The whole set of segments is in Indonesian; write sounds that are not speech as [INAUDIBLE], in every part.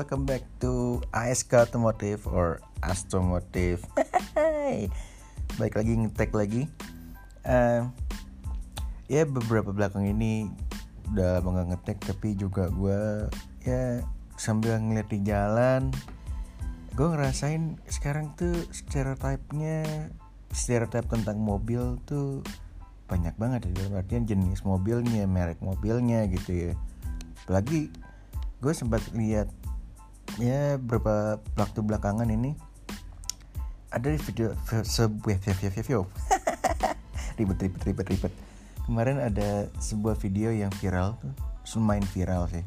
welcome back to ASK Automotive or Astomotive. Baik lagi ngetek lagi. Uh, ya beberapa belakang ini udah lama gak ngetek tapi juga gue ya sambil ngeliat di jalan gue ngerasain sekarang tuh stereotipnya stereotip tentang mobil tuh banyak banget ya dalam artian jenis mobilnya merek mobilnya gitu ya apalagi gue sempat lihat ya beberapa waktu belakangan ini ada video sebuah video video [LAUGHS] ribet ribet ribet ribet. Kemarin ada sebuah video yang viral lumayan viral sih.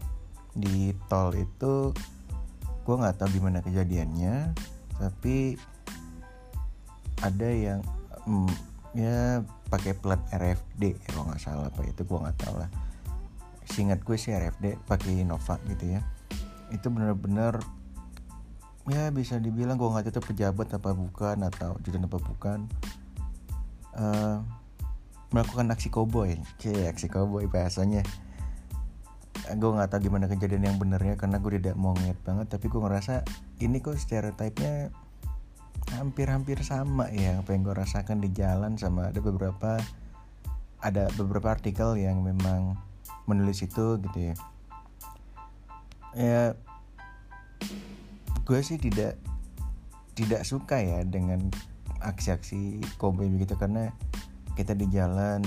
Di tol itu gue nggak tahu gimana kejadiannya tapi ada yang mm, ya pakai plat RFD kalau nggak salah apa itu gue nggak tahu lah. Singkat gue sih RFD pakai Innova gitu ya itu bener-bener ya bisa dibilang gue nggak tahu pejabat apa bukan atau jalan apa bukan. Uh, melakukan aksi koboi. Cie aksi koboi bahasanya. Gue nggak tahu gimana kejadian yang benernya karena gue tidak mau ngeliat banget tapi gue ngerasa ini kok stereotipnya hampir-hampir sama ya apa yang gue rasakan di jalan sama ada beberapa ada beberapa artikel yang memang menulis itu gitu ya ya gue sih tidak tidak suka ya dengan aksi-aksi koboi begitu karena kita di jalan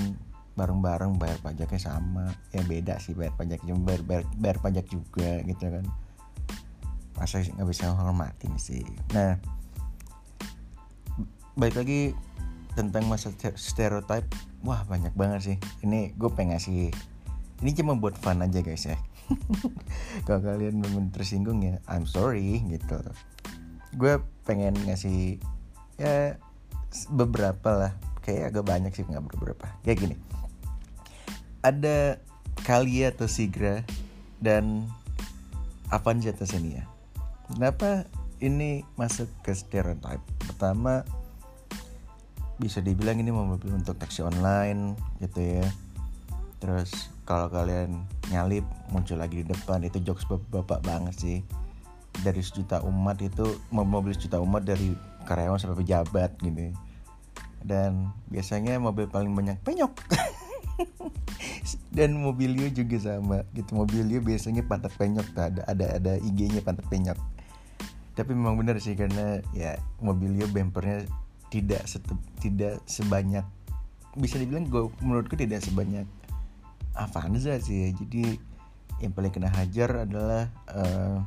bareng-bareng bayar pajaknya sama. Ya beda sih bayar pajak bayar, bayar, bayar pajak juga gitu kan. Masa nggak bisa menghormatin sih. Nah baik lagi tentang masa stereotype. Wah banyak banget sih. Ini gue pengen ngasih ini cuma buat fun aja guys ya kalau kalian memang tersinggung ya I'm sorry gitu. Gue pengen ngasih ya beberapa lah. Kayak agak banyak sih nggak beberapa. Kayak gini. Ada Kalia atau Sigra dan Avanza Xenia. Kenapa ini masuk ke stereotype? Pertama bisa dibilang ini mobil untuk taksi online gitu ya. Terus kalau kalian nyalip muncul lagi di depan. Itu jokes bapak-bapak banget sih. Dari sejuta umat itu mobil sejuta umat dari karyawan sampai pejabat gitu. Dan biasanya mobil paling banyak penyok. [LAUGHS] Dan mobilnya juga sama gitu. Mobilnya biasanya pantat penyok tuh ada ada ada IG-nya pantat penyok. Tapi memang benar sih karena ya mobilnya bempernya tidak tidak sebanyak bisa dibilang gue menurutku tidak sebanyak Avanza sih ya. jadi yang paling kena hajar adalah uh,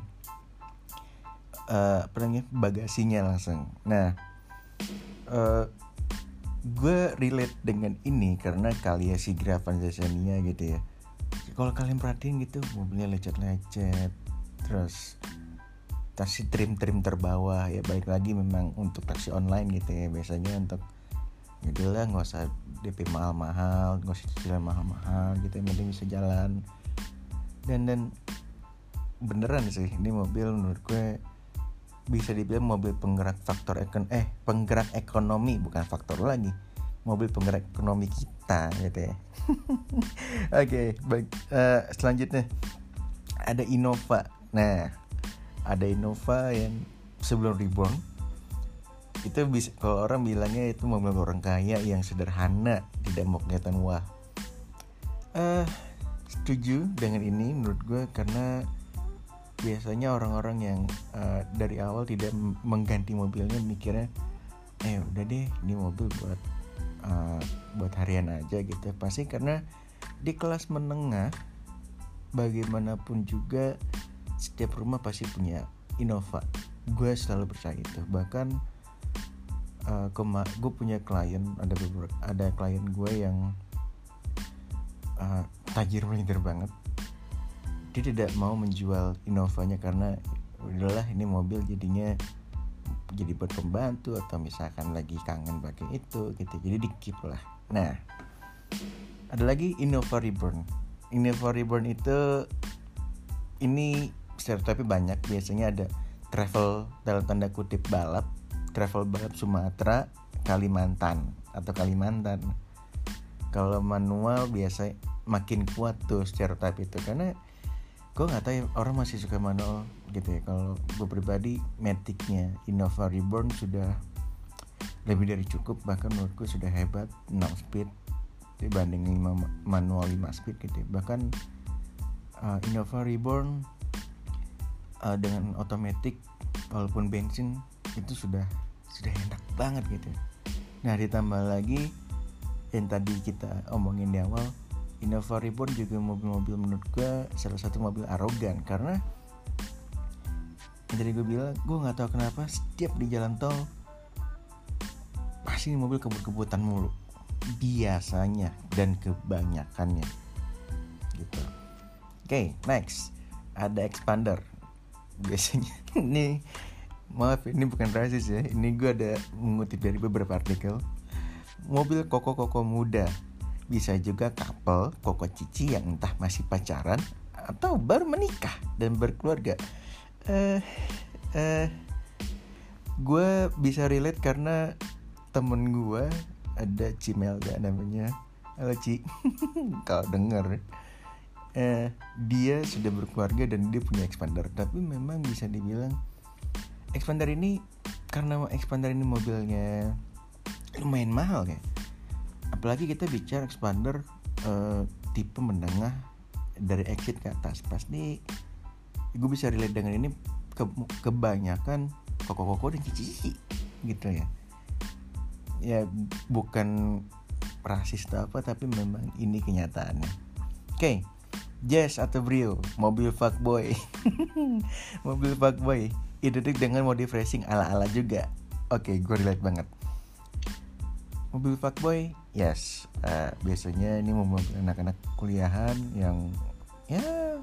uh, apa bagasinya langsung. Nah uh, gue relate dengan ini karena kalian si Avanza Xenia gitu ya. Kalau kalian perhatiin gitu mobilnya lecet-lecet terus taksi trim-trim terbawah ya balik lagi memang untuk taksi online gitu ya. Biasanya untuk ya lah nggak usah DP mahal-mahal nggak usah cicilan mahal-mahal gitu yang penting bisa jalan. Dan dan beneran sih ini mobil menurut gue bisa dibilang mobil penggerak faktor ekon eh penggerak ekonomi bukan faktor lagi mobil penggerak ekonomi kita gitu ya. [LAUGHS] Oke okay, baik uh, selanjutnya. Ada Innova. Nah ada Innova yang sebelum reborn itu bisa kalau orang bilangnya itu mobil orang kaya yang sederhana tidak mau kelihatan wah. Uh, setuju dengan ini menurut gue karena biasanya orang-orang yang uh, dari awal tidak mengganti mobilnya mikirnya eh udah deh ini mobil buat uh, buat harian aja gitu. Pasti karena di kelas menengah bagaimanapun juga setiap rumah pasti punya Innova. Gue selalu percaya itu. Bahkan uh, gue punya klien ada beberapa ada klien gue yang uh, tajir melintir banget. Dia tidak mau menjual Innovanya karena udahlah ini mobil jadinya jadi buat pembantu atau misalkan lagi kangen pakai itu gitu. Jadi dikip lah. Nah ada lagi Innova Reborn. Innova Reborn itu ini stereotipnya banyak. Biasanya ada travel dalam tanda kutip balap travel balap Sumatera Kalimantan atau Kalimantan. Kalau manual biasa makin kuat tuh stereotip itu karena gue nggak tahu ya, orang masih suka manual gitu ya. Kalau gue pribadi Maticnya Innova Reborn sudah lebih dari cukup bahkan menurutku sudah hebat 6 speed. Dibanding 5 manual 5 speed gitu ya. bahkan uh, Innova Reborn uh, dengan otomatis walaupun bensin itu sudah sudah enak banget gitu. Nah ditambah lagi yang tadi kita omongin di awal Innova Reborn juga mobil-mobil menurut gue salah satu mobil arogan karena jadi gue bilang gue nggak tahu kenapa setiap di jalan tol pasti mobil kebut-kebutan mulu. Biasanya dan kebanyakannya. Gitu. Oke okay, next. Ada expander. Biasanya [LAUGHS] ini maaf ini bukan rasis ya ini gue ada mengutip dari beberapa artikel mobil koko-koko muda bisa juga couple koko cici yang entah masih pacaran atau baru menikah dan berkeluarga. Eh, uh, gue bisa relate karena temen gue ada Cimelda namanya. Halo Ci, [LAUGHS] kalau denger. Eh, dia sudah berkeluarga dan dia punya expander tapi memang bisa dibilang expander ini karena expander ini mobilnya lumayan mahal ya. Apalagi kita bicara expander uh, tipe menengah dari exit ke atas. Pasti gue bisa relate dengan ini ke, kebanyakan koko-koko dan cici gitu ya. Ya bukan rasis atau apa tapi memang ini kenyataannya. Oke okay. Jazz atau Brio, mobil fuckboy. [LAUGHS] Mobil fuckboy Identik dengan modif racing ala-ala juga. Oke, okay, gue relate banget. Mobil fuckboy? Yes. Uh, biasanya ini mobil anak-anak kuliahan yang ya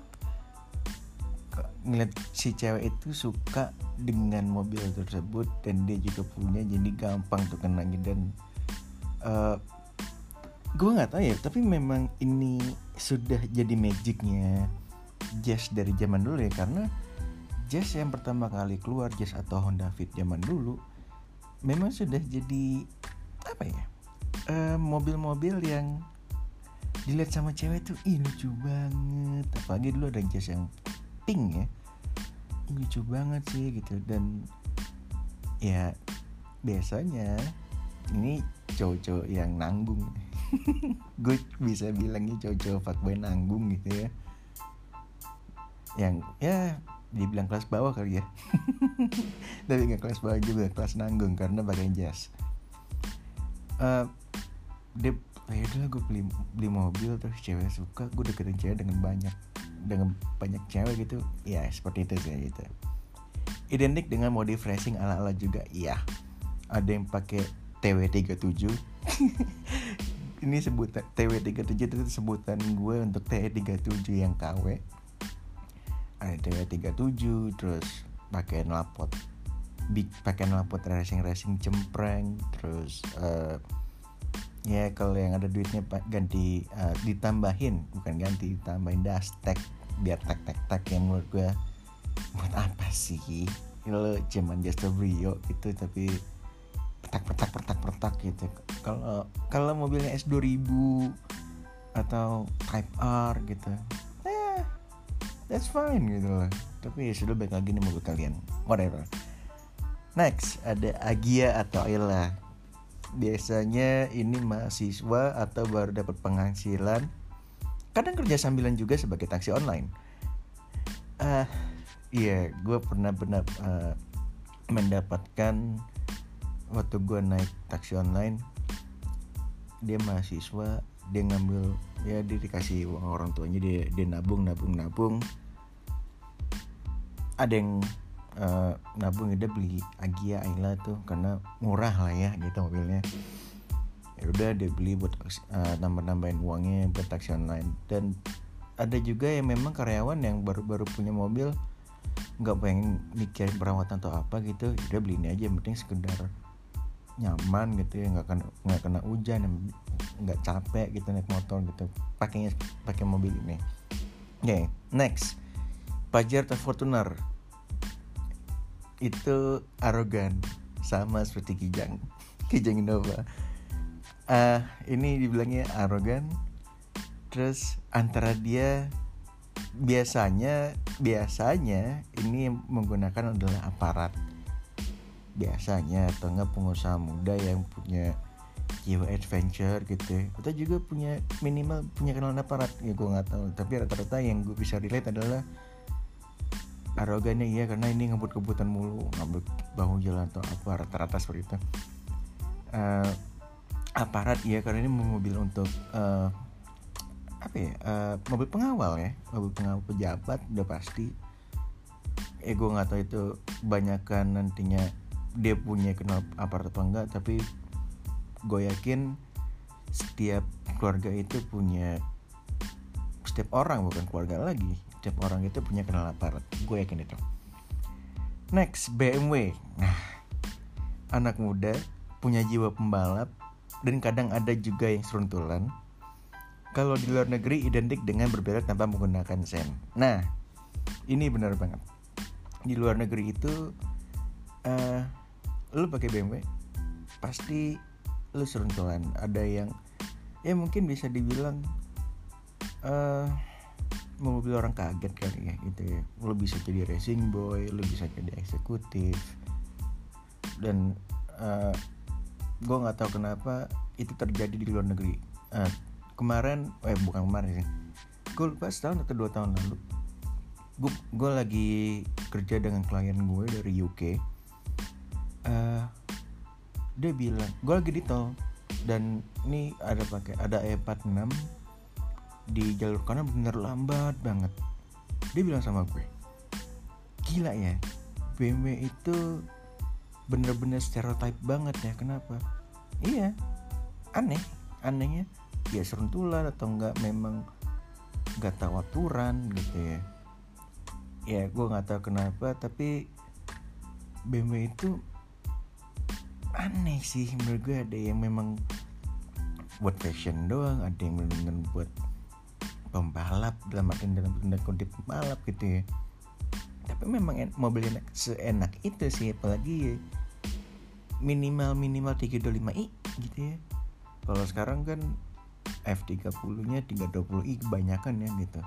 ngeliat si cewek itu suka dengan mobil tersebut dan dia juga punya jadi gampang tuh kenanya dan uh, gue nggak tahu ya tapi memang ini sudah jadi magicnya jazz dari zaman dulu ya karena jazz yang pertama kali keluar jazz atau Honda Fit zaman dulu memang sudah jadi apa ya mobil mobil-mobil yang dilihat sama cewek tuh ih lucu banget. Apalagi dulu ada jazz yang pink ya. Lucu banget sih gitu. Dan ya biasanya ini cowok-cowok yang nanggung. [LAUGHS] Gue bisa bilangnya cowok-cowok fuckboy nanggung gitu ya. Yang ya dibilang kelas bawah kali ya. [LAUGHS] Tapi nggak kelas bawah juga kelas nanggung karena pakai jas. Uh, dia ya udah gue beli beli mobil terus cewek suka gue deketin cewek dengan banyak dengan banyak cewek gitu. Ya seperti itu sih gitu. Identik dengan modif racing ala ala juga iya. Ada yang pakai TW37 [LAUGHS] ini sebutan TW37 itu sebutan gue untuk TW37 yang KW ada TW37 terus pakai knalpot big pakai knalpot racing racing cempreng terus uh, ya kalau yang ada duitnya pak ganti uh, ditambahin. Bukan ganti ditambahin dastek biar tak tak tak yang menurut gue buat apa sih? Lo cuman a brio gitu tapi petak petak petak petak gitu. Kalau kalau mobilnya S 2000 atau Type R gitu that's fine gitu loh tapi ya sudah baik lagi nih mobil kalian. Whatever. Next ada Agia atau Ayla. Biasanya ini mahasiswa atau baru dapat penghasilan. Kadang kerja sambilan juga sebagai taksi online. Uh, iya yeah, gue pernah benar uh, mendapatkan waktu gue naik taksi online. Dia mahasiswa dia ngambil ya dia dikasih uang orang tuanya dia dia nabung nabung nabung. Ada yang uh, nabung dia beli Agia Ayla tuh karena murah lah ya gitu mobilnya. Ya udah dia beli buat uh, nambah-nambahin uangnya buat taksi online. Dan ada juga yang memang karyawan yang baru-baru punya mobil nggak pengen mikirin perawatan atau apa gitu ya udah beli ini aja yang penting sekedar nyaman gitu ya nggak kena nggak kena hujan nggak capek gitu naik motor gitu pakainya pakai mobil ini. Oke okay, next. Pajero atau Fortuner. Itu arogan sama seperti Kijang. [LAUGHS] Kijang Innova. Uh, ini dibilangnya arogan. Terus antara dia biasanya biasanya ini menggunakan adalah aparat. Biasanya atau enggak pengusaha muda yang punya jiwa adventure gitu ya. atau juga punya minimal punya kenalan aparat ya gue nggak tahu. Tapi rata-rata yang gue bisa relate adalah arogannya iya karena ini ngebut-kebutan mulu ngebut bahu jalan atau apa rata-rata seperti itu. Uh, aparat ya karena ini mobil untuk uh, apa ya uh, mobil pengawal ya. Mobil pengawal pejabat udah pasti. Eh gue nggak tahu itu banyak kan nantinya dia punya kenal aparat apa enggak tapi gue yakin setiap keluarga itu punya setiap orang bukan keluarga lagi setiap orang itu punya kenal aparat gue yakin itu. Next BMW nah anak muda punya jiwa pembalap dan kadang ada juga yang seruntulan. Kalau di luar negeri identik dengan berbelok tanpa menggunakan sen. Nah ini benar banget. Di luar negeri itu uh, lu pakai BMW pasti lu seruntulan ada yang ya mungkin bisa dibilang uh, mobil orang kaget kali ya gitu ya. Lo bisa jadi racing boy lo bisa jadi eksekutif. Dan uh, eh, gue nggak tahu kenapa itu terjadi di luar negeri. Uh, kemarin eh bukan kemarin sih. Gue lupa setahun atau dua tahun lalu. Gue lagi kerja dengan klien gue dari UK uh, eh, dia bilang gue lagi di tol. Dan ini ada pakai ada E46 di jalur kanan bener lambat banget. Dia bilang sama gue gila ya BMW itu bener-bener stereotype banget ya kenapa? Iya aneh anehnya ya seruntulan atau enggak memang nggak tahu aturan gitu ya. Ya gue nggak tahu kenapa tapi BMW itu aneh sih menurut gue ada yang memang buat fashion doang ada yang benar-benar buat pembalap dalam arti dalam tanda kutip pembalap gitu ya. Tapi memang mobil enak seenak itu sih apalagi ya, minimal minimal 325i gitu ya. Kalau sekarang kan F30 nya 320i kebanyakan ya gitu.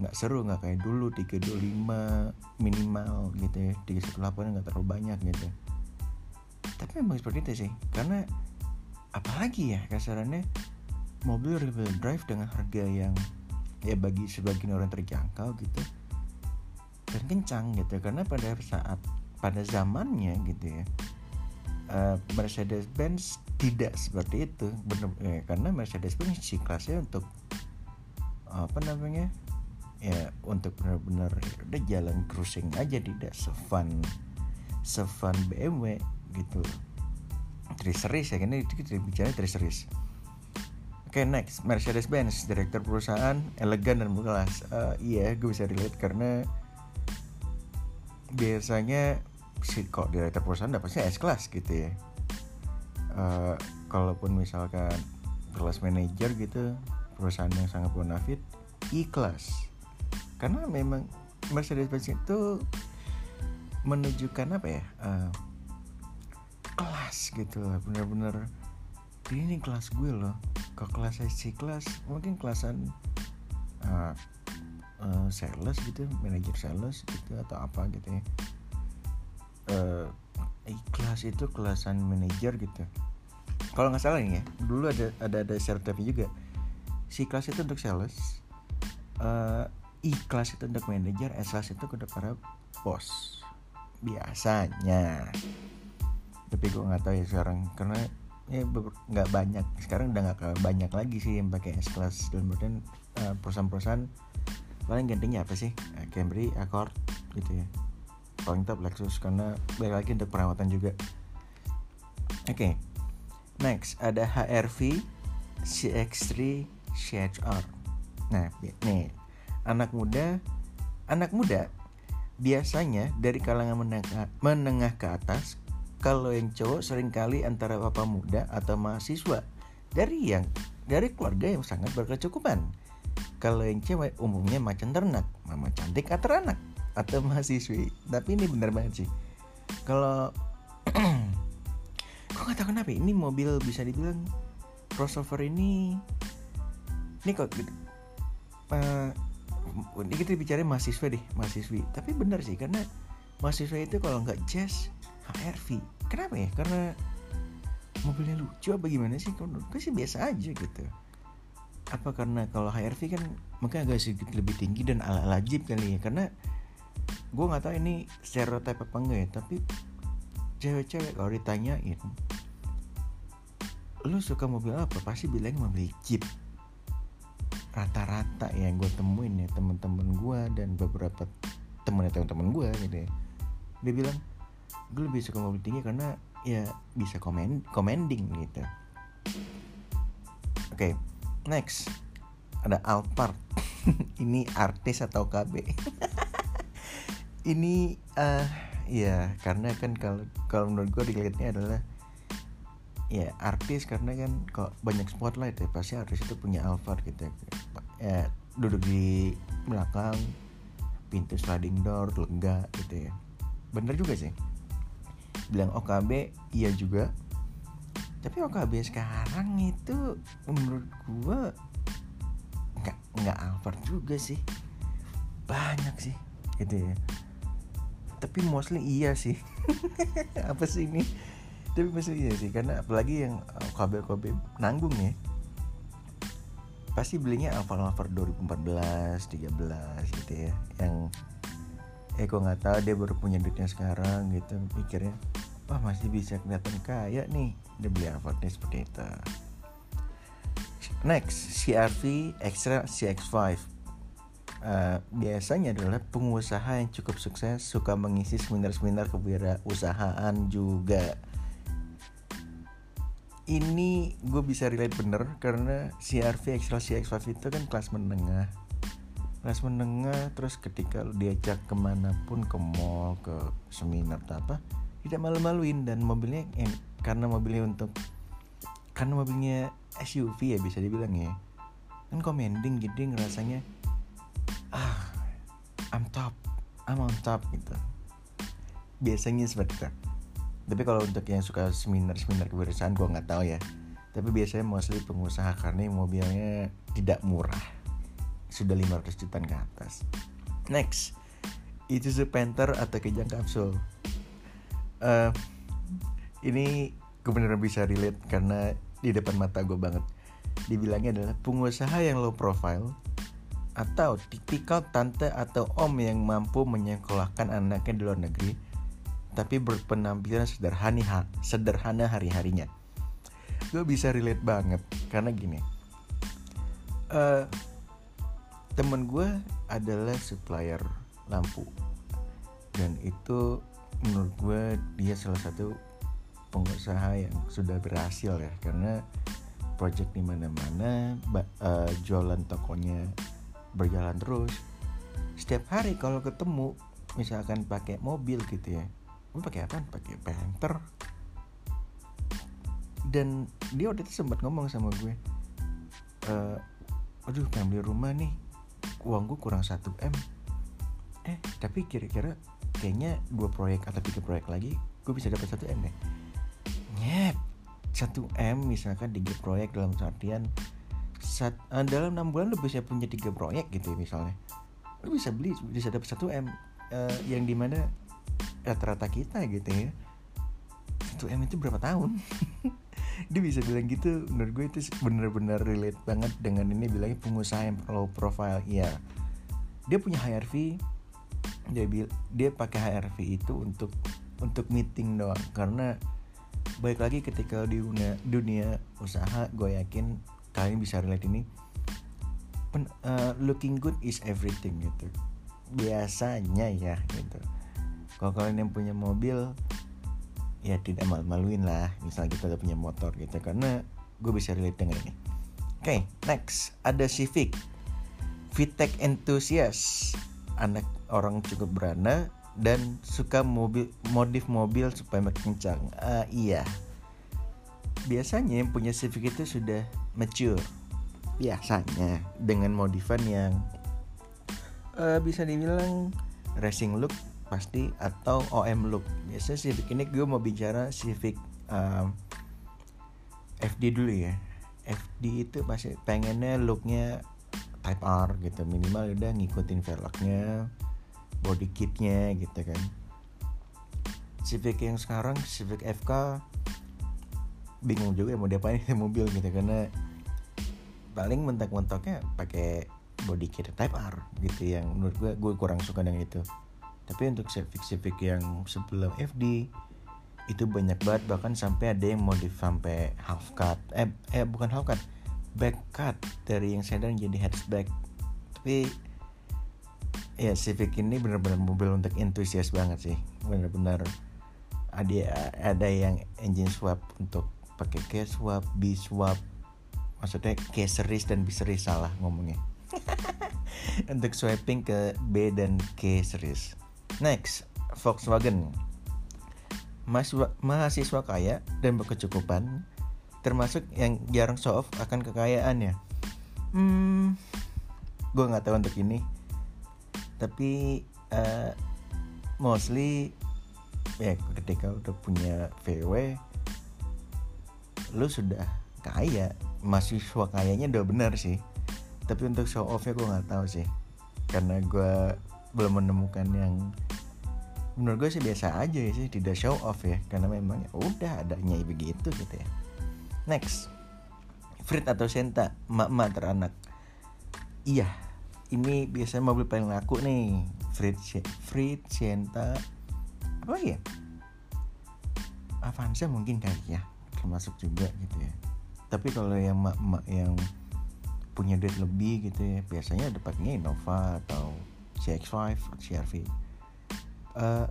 Nggak seru nggak kayak dulu 325 minimal gitu ya. 318 nggak terlalu banyak gitu tapi memang seperti itu sih. Karena apalagi ya kasarannya mobil rear drive dengan harga yang ya bagi sebagian orang terjangkau gitu dan kencang gitu karena pada saat pada zamannya gitu ya uh, Mercedes Benz tidak seperti itu. Benar ya, karena Mercedes Benz si kelasnya untuk apa namanya ya untuk benar-benar ya udah jalan cruising aja tidak sefun sefun BMW gitu. Tri series ya ini kita bicara tri series Oke okay, next. Mercedes-Benz direktur perusahaan elegan dan berkelas uh, iya gue bisa relate karena biasanya si kok direktur perusahaan dapatnya S class gitu ya. Uh, kalaupun misalkan kelas manager gitu perusahaan yang sangat bonafit E class karena memang Mercedes-Benz itu menunjukkan apa ya uh, kelas gitu lah bener-bener. Ini kelas gue loh ke kelas IC kelas mungkin kelasan uh, uh, sales gitu manajer sales gitu atau apa gitu ya. Uh, kelas itu kelasan manajer gitu. Kalau nggak salah ini ya dulu ada ada ada sertifikat juga. Si kelas itu untuk sales uh, I kelas itu untuk manajer S kelas itu untuk para bos. Biasanya tapi gue nggak tahu ya sekarang. Karena ya nggak banyak. Sekarang udah nggak banyak lagi sih yang pakai S class dan kemudian uh, perusahaan-perusahaan. Paling gantinya apa sih? Uh, Camry, Accord gitu ya. Paling top Lexus karena balik lagi untuk perawatan juga. Oke okay. next. Ada HRV CX3 CHR nah nih. Anak muda anak muda biasanya dari kalangan menengah, menengah ke atas kalau yang cowok sering kali antara bapak muda atau mahasiswa dari yang dari keluarga yang sangat berkecukupan. Kalau yang cewek umumnya macam ternak, mama cantik atau anak atau mahasiswi. Tapi ini benar banget sih. Kalau [CLEARS THROAT] kok nggak tahu kenapa ini mobil bisa dibilang crossover ini ini kok. Uh, ini kita bicara mahasiswa deh mahasiswi tapi benar sih karena mahasiswa itu kalau nggak jazz HRV kenapa ya? Karena mobilnya lucu apa gimana sih? Kalau gue sih biasa aja gitu. Apa karena kalau HRV kan mungkin agak sedikit lebih tinggi dan ala ala jeep kali ya? Karena gue nggak tahu ini stereotype apa enggak ya tapi cewek-cewek kalau ditanyain lu suka mobil apa? Pasti bilang mobil jeep. Rata-rata yang gue temuin ya temen-temen gue dan beberapa temen temen-temen gue gitu ya dia bilang gue lebih suka mobil tinggi karena ya bisa komen commending gitu. Oke okay, next. Ada Alphard. [LAUGHS] Ini artis atau KB [LAUGHS] ini uh, ya karena kan kalau kalau menurut gue dilihatnya adalah ya artis karena kan kok banyak spotlight ya pasti artis itu punya Alphard gitu ya, ya duduk di belakang pintu sliding door lega gitu ya. Bener juga sih bilang OKB iya juga. Tapi OKB sekarang itu menurut gua nggak nggak Alphard juga sih. Banyak sih gitu ya. Tapi mostly iya sih. [LAUGHS] Apa sih ini? Tapi masih iya sih karena apalagi yang kabel kabel nanggung ya. Pasti belinya Alfa Alfa 2014 13 gitu ya. Yang eh kok nggak tahu dia baru punya duitnya sekarang gitu pikirnya wah masih bisa kelihatan kaya nih. Dia beli Alfa seperti itu. Next CRV Extra CX5 uh, biasanya adalah pengusaha yang cukup sukses suka mengisi seminar-seminar kewirausahaan juga. Ini gue bisa relate bener karena CRV Excel CX5 itu kan kelas menengah. Kelas menengah terus ketika lo diajak ke mana pun ke mall ke seminar atau apa tidak malu-maluin dan mobilnya yang karena mobilnya untuk karena mobilnya SUV ya bisa dibilang ya. Kan commending jadi ngerasanya ah I'm top I'm on top gitu. Biasanya seperti itu. Tapi kalau untuk yang suka seminar-seminar kewirausahaan gue nggak tahu ya. Tapi biasanya mostly pengusaha karena mobilnya tidak murah. Sudah 500 juta ke atas. Next. Itu Panther atau Kejang Kapsul uh, ini gue bener bisa relate karena di depan mata gue banget. Dibilangnya adalah pengusaha yang low profile atau tipikal tante atau om yang mampu menyekolahkan anaknya di luar negeri tapi berpenampilan sederhana sederhana hari-harinya. Gue bisa relate banget karena gini. Uh, temen gue adalah supplier lampu. Dan itu menurut gue dia salah satu pengusaha yang sudah berhasil ya karena project di mana-mana uh, jualan tokonya berjalan terus. Setiap hari kalau ketemu misalkan pakai mobil gitu ya gue pakai apa pakai panther dan dia waktu itu sempat ngomong sama gue e, aduh pengen beli rumah nih uang gue kurang 1 m. Eh tapi kira-kira kayaknya dua proyek atau tiga proyek lagi gue bisa dapat 1 m deh. Nyet 1 m misalkan tiga proyek dalam artian. Saat, uh, dalam enam bulan lo bisa punya tiga proyek gitu ya misalnya. Lo bisa beli bisa dapat 1 m uh, yang di mana rata-rata kita gitu ya. 1 M itu berapa tahun? [LAUGHS] Dia bisa bilang gitu menurut gue itu bener-bener relate banget dengan ini bilangnya pengusaha yang low profile ya dia punya HRV dia bil dia pakai HRV itu untuk untuk meeting doang. Karena baik lagi ketika di dunia, dunia usaha gue yakin kalian bisa relate ini. Pen, uh, looking good is everything gitu. Biasanya ya gitu. Kalau kalian yang punya mobil ya tidak malu-maluin lah. Misal kita udah punya motor gitu. Karena gue bisa relate dengan ini. Oke okay, next. Ada Civic. VTEC enthusiast. Anak orang cukup berana dan suka mobil modif mobil supaya makin kencang uh, iya. Biasanya yang punya Civic itu sudah mature. Biasanya dengan modifan yang uh, bisa dibilang racing look pasti atau OM look. Biasanya Civic ini gue mau bicara Civic um, FD dulu ya. FD itu pasti pengennya looknya Type R gitu. Minimal udah ngikutin velgnya body kitnya gitu kan. Civic yang sekarang Civic FK bingung juga mau diapain mobil gitu karena paling mentok-mentoknya pakai body kit Type R gitu yang menurut gue gue kurang suka dengan itu. Tapi untuk Civic Civic yang sebelum FD itu banyak banget bahkan sampai ada yang modif sampai half cut. Eh eh bukan half cut back cut dari yang sedan jadi hatchback. Tapi ya Civic ini benar-benar mobil untuk entusias banget sih. Benar-benar ada ada yang engine swap untuk pakai K swap B swap. Maksudnya K series dan B series salah ngomongnya. [LAUGHS] Untuk swapping ke B dan K series. Next Volkswagen. Mahasiswa kaya dan berkecukupan termasuk yang jarang show off akan kekayaannya. Hmm gue nggak tahu untuk ini tapi uh, mostly ya ketika udah punya VW lu sudah kaya. Mahasiswa kayanya udah benar sih. Tapi untuk show offnya gue nggak tahu sih. Karena gue belum menemukan yang menurut gue sih biasa aja sih tidak show off ya. Karena memang ya udah adanya begitu gitu ya. Next. Frit atau Senta mak-mak teranak. Iya ini biasanya mobil paling laku nih. Frit Frit Senta apa ya? Avanza mungkin kali ya termasuk juga gitu ya. Tapi kalau yang mak-mak yang punya duit lebih gitu ya biasanya dapatnya Innova atau CX-5 atau CRV uh,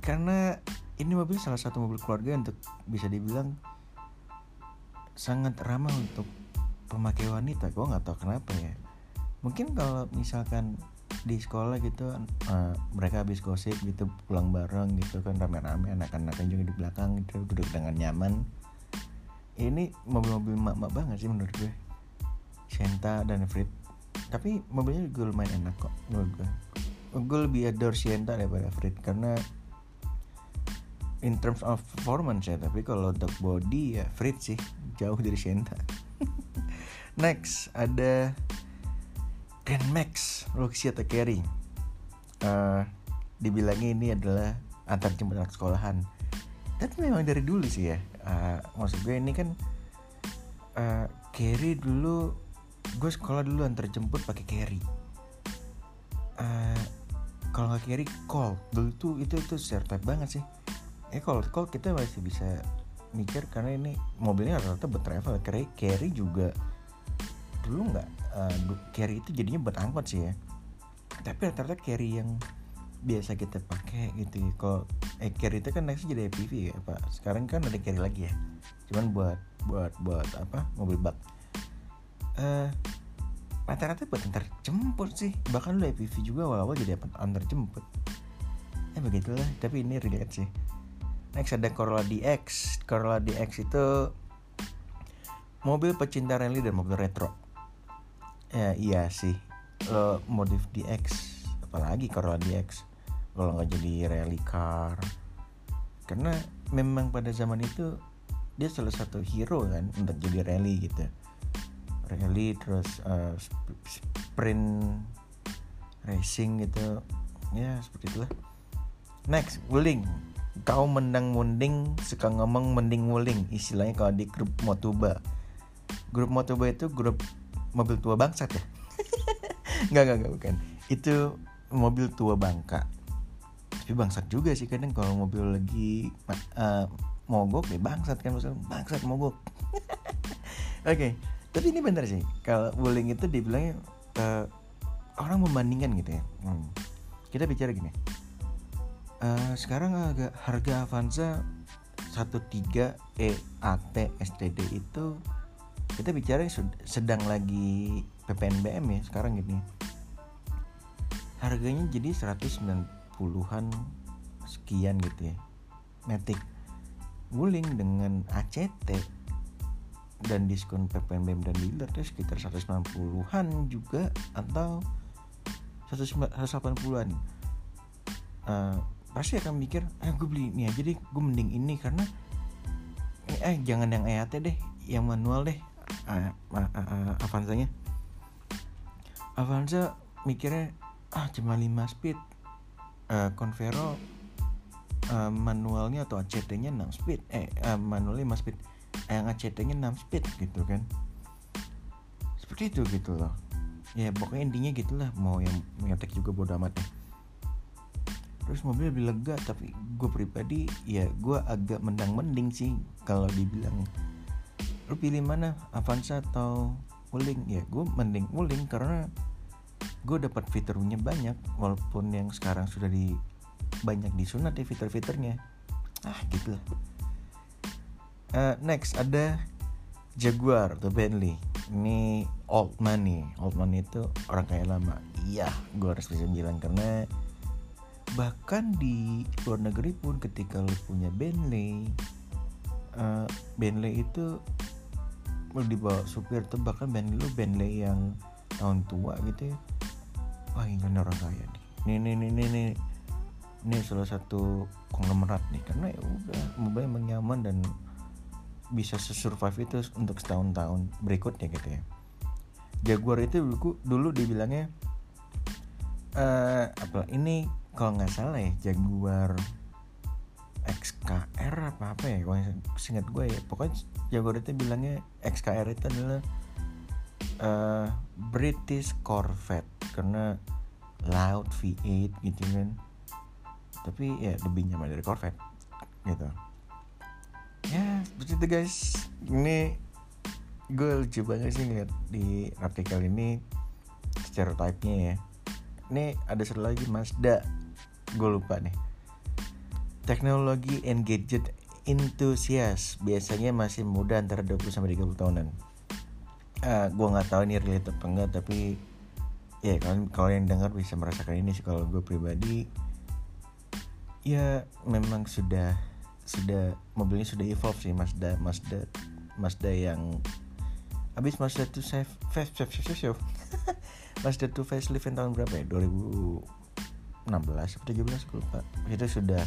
karena ini mobil salah satu mobil keluarga untuk bisa dibilang sangat ramah untuk pemakai wanita. Gue nggak tahu kenapa ya mungkin kalau misalkan di sekolah gitu uh, mereka habis gosip gitu pulang bareng gitu kan rame-rame anak-anak juga di belakang gitu duduk dengan nyaman. Ini mobil-mobil mak-mak banget sih menurut gue. Sienta dan Frit. Tapi mobilnya juga lumayan enak kok menurut gue. Gue lebih adore Sienta daripada Frit karena in terms of performance ya tapi kalau untuk body ya Frit sih jauh dari Sienta [LAUGHS] next ada Grand Max atau Carry. Uh, dibilangnya ini adalah antar jemput anak sekolahan. Tapi memang dari dulu sih ya. Uh, maksud gue ini kan uh, Carry dulu gue sekolah dulu antar jemput pakai Carry. Uh, kalau nggak carry call dulu tuh itu itu stereotype banget sih. Eh kalau call kita masih bisa mikir karena ini mobilnya rata-rata buat travel. Carry carry juga dulu nggak uh, carry itu jadinya buat angkot sih ya. Tapi rata-rata carry yang biasa kita pakai gitu ya. kalau eh carry itu kan nextnya jadi APV ya pak. Sekarang kan ada carry lagi ya. Cuman buat buat buat apa mobil bak. Uh, rata-rata buat antar jemput sih. Bahkan lu EPV juga awal-awal jadi antar jemput ya begitulah. Tapi ini relate sih. Next ada Corolla DX Corolla DX itu mobil pecinta rally dan mobil retro ya iya sih. Lo modif DX apalagi Corolla DX kalau nggak jadi rally car. Karena memang pada zaman itu dia salah satu hero kan untuk jadi rally gitu. Rally terus uh, sprint racing gitu. Ya seperti itulah. Next wuling. Kau mendang munding suka ngomong mending wuling. Istilahnya kalau di grup motoba. Grup motoba itu grup mobil tua bangsat ya? [LAUGHS] Nggak nggak nggak bukan. Itu mobil tua bangka. Tapi bangsat juga sih kadang kalau mobil lagi uh, mogok ya bangsat kan maksudnya bangsat mogok. [LAUGHS] Oke okay tapi ini benar sih. Kalau bullying itu dibilangnya uh, orang membandingkan gitu ya. Hmm. kita bicara gini. Uh, sekarang agak harga Avanza 13 EAT STD itu kita bicara sedang lagi PPNBM ya sekarang gini. Harganya jadi 190-an sekian gitu ya. Matic Wuling dengan ACT dan diskon PPNBM dan dealer itu sekitar 190-an juga atau 180-an uh, pasti akan mikir eh gue beli ini aja deh gue mending ini karena eh jangan yang EAT deh yang manual deh uh, uh, uh, Avanzanya? Avanza mikirnya ah cuma 5 speed. Uh, Convero uh, manualnya atau ACT-nya 6 speed. Eh uh, manualnya 5 speed. Yang ACT-nya 6 speed gitu kan. Seperti itu gitu loh. Ya pokoknya intinya gitulah. Mau yang ngetek juga bodo amat ya. Terus mobil lebih lega tapi gue pribadi ya gue agak mendang mending sih kalau dibilang lu pilih mana? Avanza atau Wuling? Ya gue mending Wuling karena gue dapat fiturnya banyak walaupun yang sekarang sudah di banyak disunat ya fitur-fiturnya. Ah gitu uh, next ada Jaguar atau Bentley. Ini old money. Old money itu orang kaya lama. Iya gue harus bisa bilang karena bahkan di luar negeri pun ketika lu punya Bentley uh, Bentley itu lu dibawa supir tuh bahkan Bentley lu Bentley yang tahun tua gitu ya. Wah ini orang kaya nih. Nih nih nih nih ini salah satu konglomerat nih karena ya udah mobil emang nyaman dan bisa sesurvive itu untuk setahun-tahun berikutnya gitu ya. Jaguar itu dulu, dulu dibilangnya uh, apa ini kalau nggak salah ya Jaguar XKR apa apa ya kalau singkat gue ya. Pokoknya itu bilangnya XKR itu adalah uh, British Corvette. Karena loud V8 gitu kan. Tapi ya lebih nyaman dari Corvette gitu. Ya seperti itu guys. Ini gue lucu banget sih ngeliat di artikel ini stereotipnya ya. Ini ada satu lagi Mazda. Gue lupa nih teknologi and gadget enthusiast biasanya masih muda antara 20 sampai 30 tahunan. Uh, ah, gue nggak tahu ini relate apa enggak tapi ya kalian kalau yang dengar bisa merasakan ini sih kalau gue pribadi. Ya memang sudah sudah mobilnya sudah evolve sih Mazda Mazda Mazda yang habis Mazda tuh face face face face Mazda tuh facelift tahun berapa ya? 2000 16 atau 17 gue lupa. Itu sudah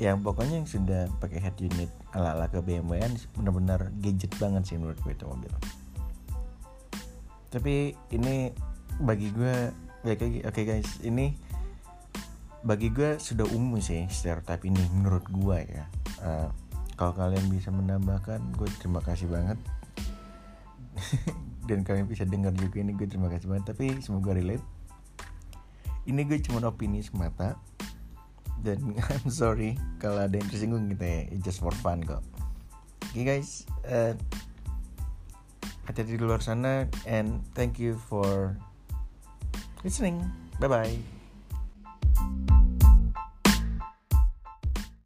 yang pokoknya yang sudah pakai head unit ala ala ke BMW benar-benar gadget banget sih menurut gue itu mobil. Tapi ini bagi gue oke okay guys ini bagi gue sudah umum sih stereotype ini menurut gue ya. Uh, kalau kalian bisa menambahkan gue terima kasih banget. [LAUGHS] Dan kalian bisa dengar juga ini gue terima kasih banget. Tapi semoga relate. Ini gue cuma opini semata dan [LAUGHS] I'm sorry kalau ada yang tersinggung gitu ya. It's just for fun kok. Oke okay, guys uh, hati-hati di luar sana and thank you for listening. Bye bye